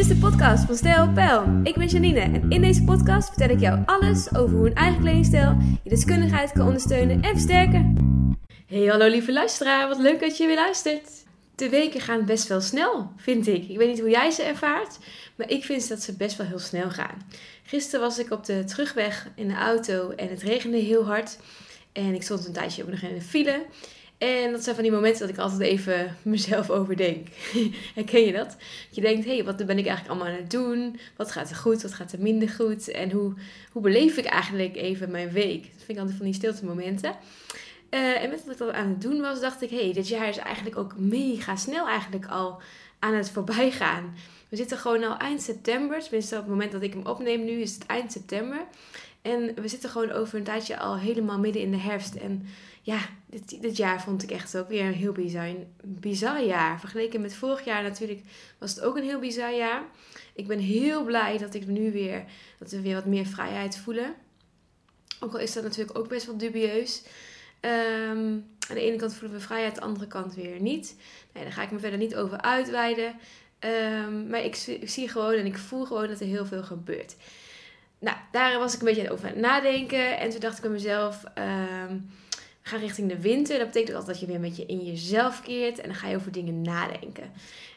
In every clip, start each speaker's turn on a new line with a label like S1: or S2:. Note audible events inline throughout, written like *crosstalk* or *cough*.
S1: is de podcast van Stijl Pijl. Ik ben Janine en in deze podcast vertel ik jou alles over hoe een eigen kledingstijl je deskundigheid kan ondersteunen en versterken. Hey, hallo lieve luisteraar, wat leuk dat je weer luistert. De weken gaan best wel snel, vind ik. Ik weet niet hoe jij ze ervaart, maar ik vind dat ze best wel heel snel gaan. Gisteren was ik op de terugweg in de auto en het regende heel hard. En ik stond een tijdje ook nog in de file. En dat zijn van die momenten dat ik altijd even *laughs* mezelf overdenk. *laughs* Herken je dat? Je denkt, hé, hey, wat ben ik eigenlijk allemaal aan het doen? Wat gaat er goed? Wat gaat er minder goed? En hoe, hoe beleef ik eigenlijk even mijn week? Dat vind ik altijd van die stilte momenten. Uh, en met wat ik dat aan het doen was, dacht ik, hé, hey, dit jaar is eigenlijk ook mega snel eigenlijk al aan het voorbijgaan. We zitten gewoon al eind september. Tenminste, op het moment dat ik hem opneem nu is het eind september. En we zitten gewoon over een tijdje al helemaal midden in de herfst. En ja, dit, dit jaar vond ik echt ook weer een heel bizar, bizar jaar. Vergeleken met vorig jaar natuurlijk was het ook een heel bizar jaar. Ik ben heel blij dat ik nu weer, dat we weer wat meer vrijheid voelen. Ook al is dat natuurlijk ook best wel dubieus. Um, aan de ene kant voelen we vrijheid, aan de andere kant weer niet. Nee, daar ga ik me verder niet over uitweiden. Um, maar ik, zie gewoon en ik voel gewoon dat er heel veel gebeurt. Nou, daar was ik een beetje over aan het nadenken. En toen dacht ik bij mezelf, we gaan richting de winter. Dat betekent altijd dat je weer een beetje in jezelf keert. En dan ga je over dingen nadenken.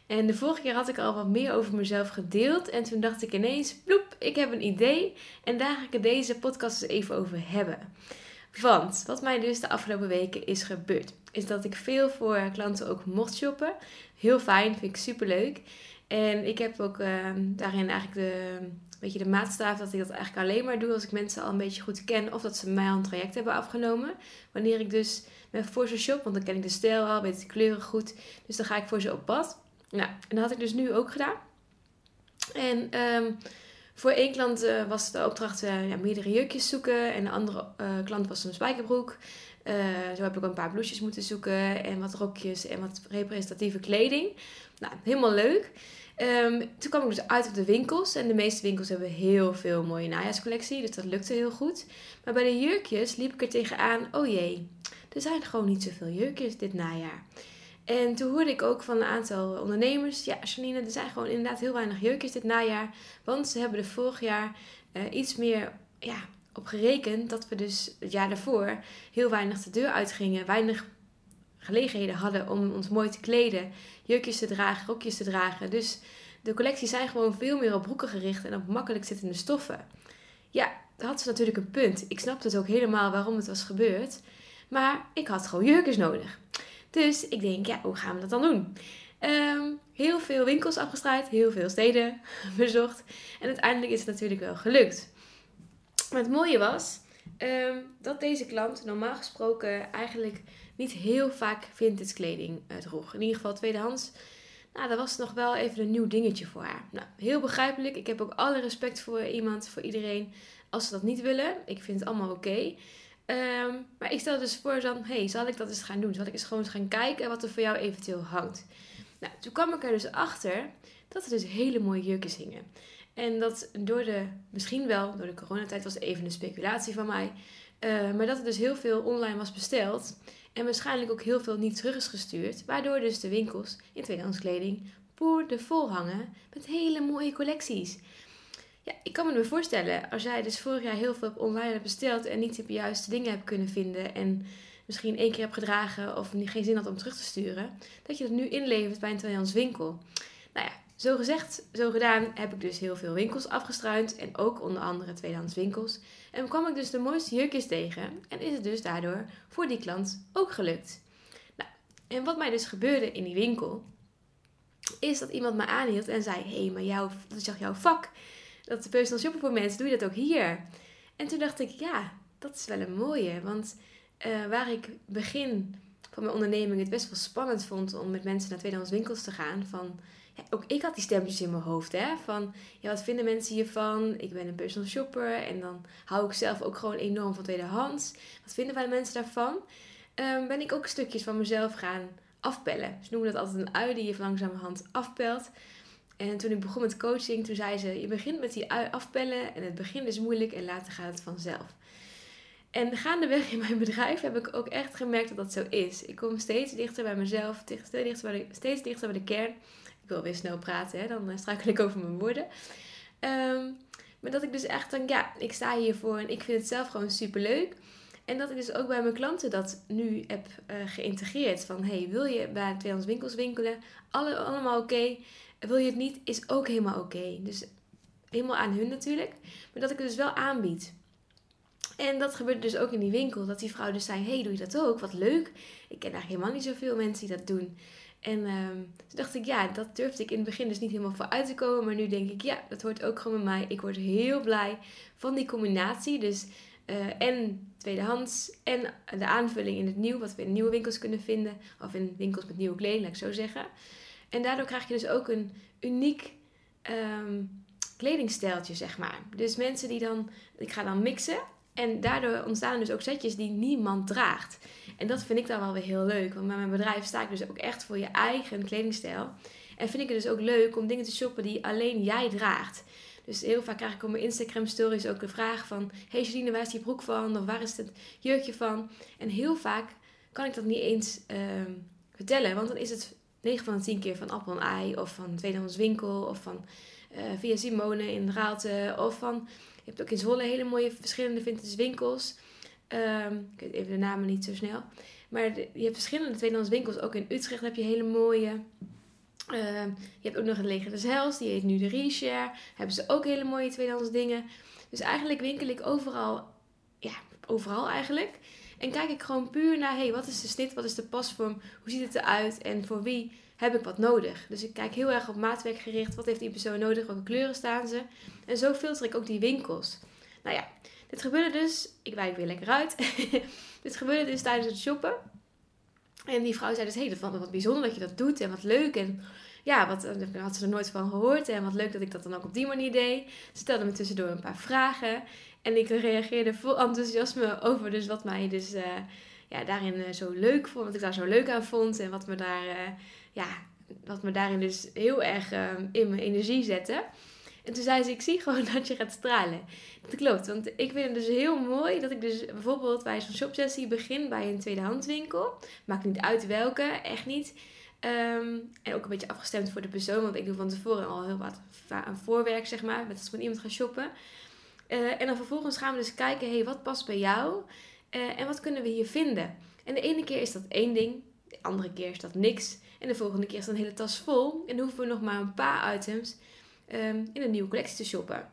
S1: En de vorige keer had ik al wat meer over mezelf gedeeld. En toen dacht ik ineens, ploep, ik heb een idee. En daar ga ik het deze podcast eens even over hebben. Want wat mij dus de afgelopen weken is gebeurd, is dat ik veel voor klanten ook mocht shoppen. Heel fijn, vind ik super leuk. En ik heb ook ehm, daarin eigenlijk de, beetje de maatstaaf dat ik dat eigenlijk alleen maar doe als ik mensen al een beetje goed ken of dat ze mij al een traject hebben afgenomen. Wanneer ik dus met voor ze shop, want dan ken ik de stijl al, weet de kleuren goed. Dus dan ga ik voor ze op pad. Nou, en dat had ik dus nu ook gedaan. En um, voor één klant uh, was de opdracht uh, ja, meerdere jurkjes zoeken. En de andere uh, klant was een spijkerbroek. zo heb ik een paar blouses moeten zoeken. En wat rokjes en wat representatieve kleding. Nou, helemaal leuk. Um, toen kwam ik dus uit op de winkels. En de meeste winkels hebben heel veel mooie najaarscollectie. Dus dat lukte heel goed. Maar bij de jurkjes liep ik er tegenaan. Oh jee, er zijn gewoon niet zoveel jurkjes dit najaar. En toen hoorde ik ook van een aantal ondernemers, ja, Janine, er zijn gewoon inderdaad heel weinig jurkjes dit najaar. Want ze hebben er vorig jaar uh, iets meer ja, op gerekend dat we dus het jaar daarvoor heel weinig de deur uitgingen. Weinig gelegenheden hadden om ons mooi te kleden, jurkjes te dragen, rokjes te dragen. Dus de collecties zijn gewoon veel meer op broeken gericht en op makkelijk zittende stoffen. Ja, dat had ze natuurlijk een punt. Ik snapte het ook helemaal waarom het was gebeurd. Maar ik had gewoon jurkjes nodig. Dus ik denk, ja, hoe gaan we dat dan doen? Ehm, heel veel winkels afgestraaid, heel veel steden *laughs* bezocht. En uiteindelijk is het natuurlijk wel gelukt. Maar het mooie was ehm, dat deze klant normaal gesproken eigenlijk niet heel vaak vintage kleding uh, droeg. In ieder geval tweedehands. Nou, dat was nog wel even een nieuw dingetje voor haar. Nou, heel begrijpelijk. Ik heb ook alle respect voor iemand, voor iedereen. Als ze dat niet willen. Ik vind het allemaal oké. Ehm, maar ik stel dus voor dan, hey, zal ik dat eens gaan doen? Zal ik eens gewoon eens gaan kijken wat er voor jou eventueel hangt? Nou, toen kwam ik er dus achter dat er dus hele mooie jurkjes hingen. En dat door de, misschien wel door de coronatijd was even een speculatie van mij. Uh, maar dat er dus heel veel online was besteld. En waarschijnlijk ook heel veel niet terug is gestuurd. Waardoor dus de winkels in tweedehands kleding de vol hangen met hele mooie collecties. Ja, ik kan me me voorstellen, als jij dus vorig jaar heel veel online hebt besteld en niet de juiste dingen hebt kunnen vinden en misschien één keer hebt gedragen of geen zin had om terug te sturen, dat je dat nu inlevert bij een tweedehands winkel. Nou ja, zo gezegd, zo gedaan heb ik dus heel veel winkels afgestruind en ook onder andere tweedehands winkels. En kwam ik dus de mooiste jurkjes tegen en is het dus daardoor voor die klant ook gelukt. Nou, en wat mij dus gebeurde in die winkel, is dat iemand me aanhield en zei: Hé, hey, maar jou, dat is jouw vak dat de personal shopper voor mensen, doe je dat ook hier? En toen dacht ik, ja, dat is wel een mooie. Want uh, waar ik begin van mijn onderneming het best wel spannend vond om met mensen naar tweedehands winkels te gaan. Van, ook ik had die stempeltjes in mijn hoofd. Hè, van, ja, wat vinden mensen hiervan? Ik ben een personal shopper en dan hou ik zelf ook gewoon enorm van tweedehands. Wat vinden wij mensen daarvan? Um, ben ik ook stukjes van mezelf gaan afpellen. Dus noemen dat altijd een ui die je langzamerhand afpelt. En toen ik begon met coaching, toen zei ze: Je begint met die afpellen en het begin is moeilijk en later gaat het vanzelf. En gaandeweg in mijn bedrijf heb ik ook echt gemerkt dat dat zo is. Ik kom steeds dichter bij mezelf, steeds dichter bij de, steeds dichter bij de kern. Ik wil weer snel praten, hè? dan struikel ik over mijn woorden. Ehm, maar dat ik dus echt denk, ja, ik sta hiervoor en ik vind het zelf gewoon super leuk. En dat ik dus ook bij mijn klanten dat nu heb uh, geïntegreerd. Van, hey, wil je bij tweedehands winkels winkelen? Alle, allemaal oké. Wil je het niet? Is ook helemaal oké. Dus helemaal aan hun natuurlijk. Maar dat ik het dus wel aanbied. En dat gebeurde dus ook in die winkel. Dat die vrouw dus zei, hey, doe je dat ook? Wat leuk. Ik ken eigenlijk helemaal niet zoveel mensen die dat doen. En um, toen dacht ik, ja, dat durfde ik in het begin dus niet helemaal voor uit te komen. Maar nu denk ik, ja, dat hoort ook gewoon bij mij. Ik word heel blij van die combinatie. Dus uh, en tweedehands en de aanvulling in het nieuw, wat we in nieuwe winkels kunnen vinden. Of in winkels met nieuwe kleding, laat ik zo zeggen. En daardoor krijg je dus ook een uniek um, kledingstijltje, zeg maar. Dus mensen die dan, ik ga dan mixen. En daardoor ontstaan dus ook setjes die niemand draagt. En dat vind ik dan wel weer heel leuk. Want met mijn bedrijf sta ik dus ook echt voor je eigen kledingstijl. En vind ik het dus ook leuk om dingen te shoppen die alleen jij draagt. Dus heel vaak krijg ik op mijn Instagram stories ook de vraag van... Hey Janine, waar is die broek van? Of waar is het jurkje van? En heel vaak kan ik dat niet eens uh, vertellen. Want dan is het 9 van de 10 keer van Appel en Ei. Of van Tweedehands Winkel. Of van uh, Via Simone in Raalte. Of van... Je hebt ook in Zwolle hele mooie verschillende vintage winkels. Um, ik weet even de namen niet zo snel. Maar je hebt verschillende tweedehands winkels. Ook in Utrecht heb je hele mooie. Ehm, je hebt ook nog het Leger des Hels, die heet nu de Reshare. Hebben ze ook hele mooie tweedehands dingen. Dus eigenlijk winkel ik overal, ja, overal eigenlijk. En kijk ik gewoon puur naar, hey, wat is de snit, wat is de pasvorm, hoe ziet het eruit en voor wie heb ik wat nodig. Dus ik kijk heel erg op maatwerk gericht, wat heeft die persoon nodig, welke kleuren staan ze. En zo filter ik ook die winkels. Nou ja, dit gebeurde dus, ik wijk weer lekker uit. *laughs* dit gebeurde dus tijdens het shoppen. En die vrouw zei dus, hé, hey, wat bijzonder dat je dat doet en wat leuk. En ja, wat, eh, had ze er nooit van gehoord. En wat leuk dat ik dat dan ook op die manier deed. Ze stelde me tussendoor een paar vragen. En ik reageerde vol enthousiasme over dus wat mij dus uh, ja, daarin uh, zo leuk vond. Wat ik daar zo leuk aan vond. En wat me, daar, ja, wat me daarin dus heel erg in mijn energie zette. En toen zei ze, ik zie gewoon *laughs* dat je gaat stralen. Dat klopt, want ik vind het dus heel mooi dat ik dus bijvoorbeeld bij zo'n shopsessie begin bij een tweedehandswinkel. Maakt niet uit welke, echt niet. Ehm, en ook een beetje afgestemd voor de persoon, want ik doe van tevoren al heel wat aan voorwerk, zeg maar, met als ik iemand ga shoppen. Uh, en dan vervolgens gaan we dus kijken, hey, wat past bij jou uh, en wat kunnen we hier vinden? En de ene keer is dat één ding, de andere keer is dat niks. En de volgende keer is dat een hele tas vol. En dan hoeven we nog maar een paar items um, in een nieuwe collectie te shoppen.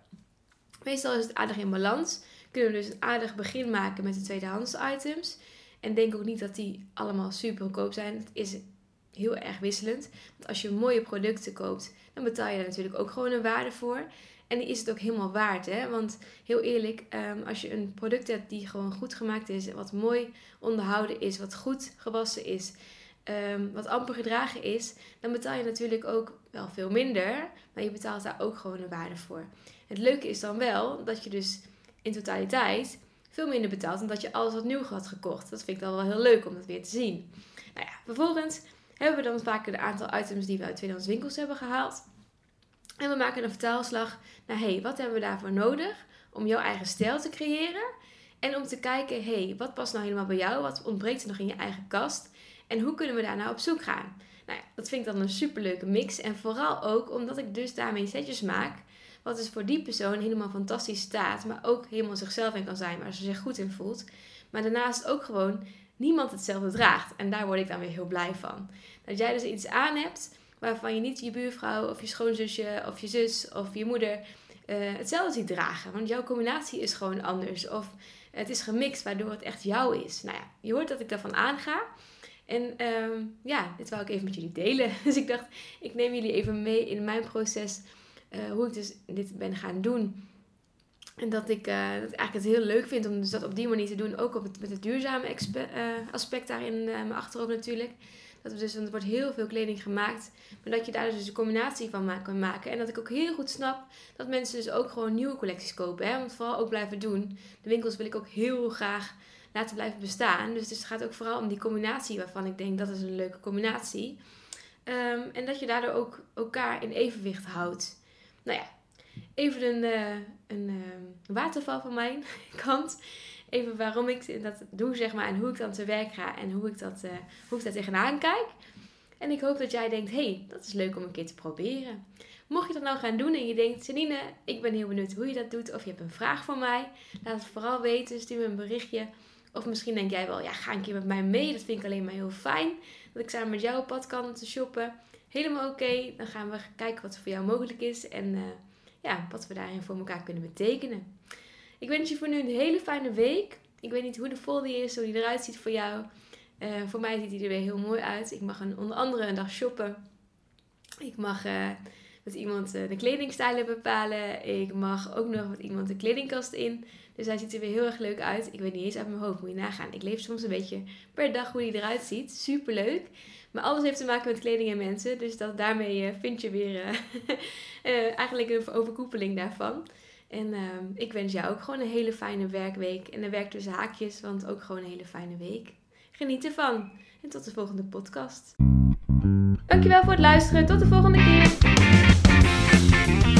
S1: Meestal is het aardig in balans. Kunnen we dus een aardig begin maken met de tweedehands items. En denk ook niet dat die allemaal super goedkoop zijn. Het is heel erg wisselend. Want als je mooie producten koopt, dan betaal je daar natuurlijk ook gewoon een waarde voor. En die is het ook helemaal waard. Hè? Want heel eerlijk, um, als je een product hebt die gewoon goed gemaakt is, wat mooi onderhouden is, wat goed gewassen is, um, wat amper gedragen is, dan betaal je natuurlijk ook wel veel minder. Maar je betaalt daar ook gewoon een waarde voor. Het leuke is dan wel dat je dus in totaliteit veel minder betaalt dan dat je alles wat nieuw had gekocht. Dat vind ik dan wel heel leuk om dat weer te zien. Nou ja, vervolgens hebben we dan vaker de aantal items die we uit tweedehands winkels hebben gehaald. En we maken een vertaalslag naar, hey, wat hebben we daarvoor nodig om jouw eigen stijl te creëren? En om te kijken, hey, wat past nou helemaal bij jou? Wat ontbreekt er nog in je eigen kast? En hoe kunnen we daar nou op zoek gaan? Nou dat vind ik dan een superleuke mix. En vooral ook omdat ik dus daarmee setjes maak. Wat dus voor die persoon helemaal fantastisch staat. Maar ook helemaal zichzelf in kan zijn. Waar ze zich goed in voelt. Maar daarnaast ook gewoon niemand hetzelfde draagt. En daar word ik dan weer heel blij van. Dat jij dus iets aan hebt waarvan je niet je buurvrouw of je schoonzusje of je zus of je moeder uh, hetzelfde ziet dragen. Want jouw combinatie is gewoon anders. Of het is gemixt waardoor het echt jou is. Nou ja, je hoort dat ik daarvan aanga. En um, ja, dit wou ik even met jullie delen. *laughs* Dus ik dacht, ik neem jullie even mee in mijn proces. Uh, hoe ik dus dit ben gaan doen. En dat ik, uh, dat eigenlijk het heel leuk vind om dus dat op die manier te doen. Ook op het, met het duurzame uh, aspect daarin mijn achterhoofd natuurlijk. Dat we dus, want er wordt heel veel kleding gemaakt. Maar dat je daar dus een combinatie van kan maken. En dat ik ook heel goed snap dat mensen dus ook gewoon nieuwe collecties kopen. Hè? Want vooral ook blijven doen. De winkels wil ik ook heel graag laten blijven bestaan. Dus, het gaat ook vooral om die combinatie waarvan ik denk dat is een leuke combinatie. Um, en dat je daardoor ook elkaar in evenwicht houdt. Nou ja, even een, uh, een uh, waterval van mijn *laughs* kant. Even waarom ik dat doe, zeg maar. En hoe ik dan te werk ga. En hoe ik, dat, uh, hoe ik daar tegenaan kijk. En ik hoop dat jij denkt, hey, dat is leuk om een keer te proberen. Mocht je dat nou gaan doen en je denkt, Janine, ik ben heel benieuwd hoe je dat doet. Of je hebt een vraag voor mij. Laat het vooral weten. Stuur me een berichtje. Of misschien denk jij wel, ja, ga een keer met mij mee. Dat vind ik alleen maar heel fijn. Dat ik samen met jou op pad kan te shoppen. Helemaal oké. Dan gaan we kijken wat voor jou mogelijk is. En uh, ja, wat we daarin voor elkaar kunnen betekenen. Ik wens je voor nu een hele fijne week. Ik weet niet hoe de folder is, hoe die eruit ziet voor jou. Uh, voor mij ziet hij er weer heel mooi uit. Ik mag een, onder andere een dag shoppen. Ik mag uh, met iemand de kledingstijlen bepalen. Ik mag ook nog met iemand de kledingkast in. Dus hij ziet er weer heel erg leuk uit. Ik weet niet eens uit mijn hoofd, moet je nagaan. Ik leef soms een beetje per dag hoe hij eruit ziet. Super leuk. Maar alles heeft te maken met kleding en mensen. Dus dat, daarmee uh, vind je weer uh, *laughs* eigenlijk een overkoepeling daarvan. En ehm, ik wens jou ook gewoon een hele fijne werkweek. En een werk tussen haakjes, want ook gewoon een hele fijne week. Geniet ervan. En tot de volgende podcast. Dankjewel voor het luisteren. Tot de volgende keer. thank you